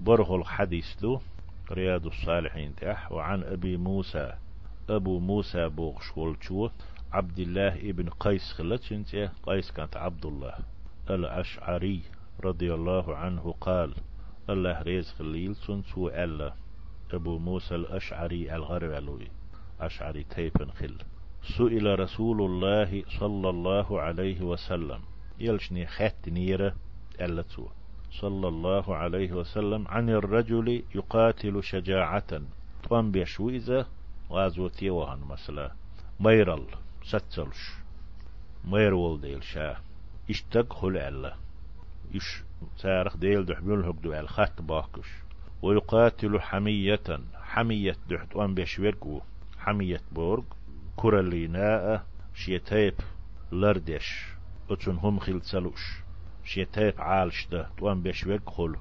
برغل حديث له رياض الصالحين تح وعن أبي موسى أبو موسى بوغش والشو عبد الله ابن قيس خلتشنت قيس كانت عبد الله الأشعري رضي الله عنه قال الله ريز خليل سنسو ألا أبو موسى الأشعري الغربلوي أشعري تيبن خل. سئل رسول الله صلى الله عليه وسلم يلشني خات نيرة ألا صلى الله عليه وسلم عن الرجل يقاتل شجاعة. طوان بيشويزة غازوتي وهن مثلا ميرل ستسلش. ميرول ديل شاه اشتق خل ألا. إش سارخ ديل دحبيل هكدو الخط باكش. ويقاتل حمية. حمية دحت وان بيشويرقو. حمية بورغ. كوراليناء. شيتيب لردش. أتون هم خيل شيتيب عالشتا توان بيشويرق خل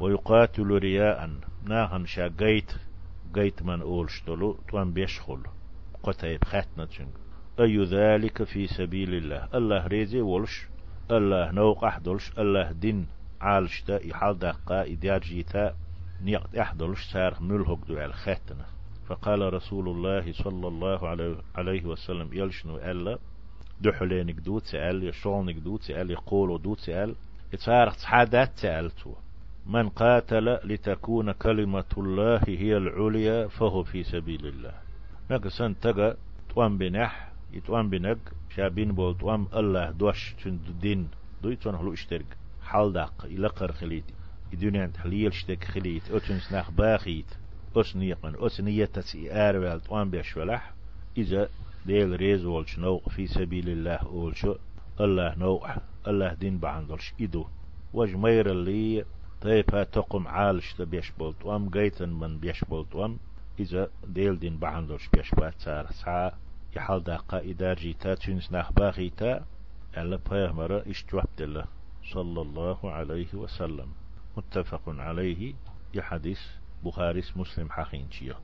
ويقاتل رياء. ناهن شا قيت قيت من أولشتلو توان بيشخل قتيب خاتنا أي ذلك في سبيل الله. الله ريزي ولش الله نوق أحدلش الله دين عالشتا إحال دقا إديار جيتا نيقت أحدلش سار ملهق دو الخاتنا فقال رسول الله صلى الله عليه وسلم يلشنو ألا؟ دحلينك دوت سأل يشغلنك دوت سأل يقول دوت سأل يتفارق تحادات سألتو من قاتل لتكون كلمة الله هي العليا فهو في سبيل الله. نقصن تقى توان بنح يتوان بنق شابين بول توان الله دوش تند دين. دوي توان هلو اشترك. حال داق إلقر خليت. الدنيا تحليل شتك خليت. أتن سناخ باخيت. أس نيقن. أس نية تسئار والتوان بيش ولح. إذا ديل ريز والش نو في سبيل الله والشو الله نوح الله دين بعندلش إدو. وجمير اللي طيب تقم عالش تبيش بولتوام جيتن من بيش بولتوام. إذا ديل دين بعندلش بيش بات سار سعى يحال داقا إدار جيتا تنس ناخ باغيتا ألا بيهمر اشتوحت الله صلى الله عليه وسلم. متفق عليه. يحدث بخاري مسلم حقين شيخ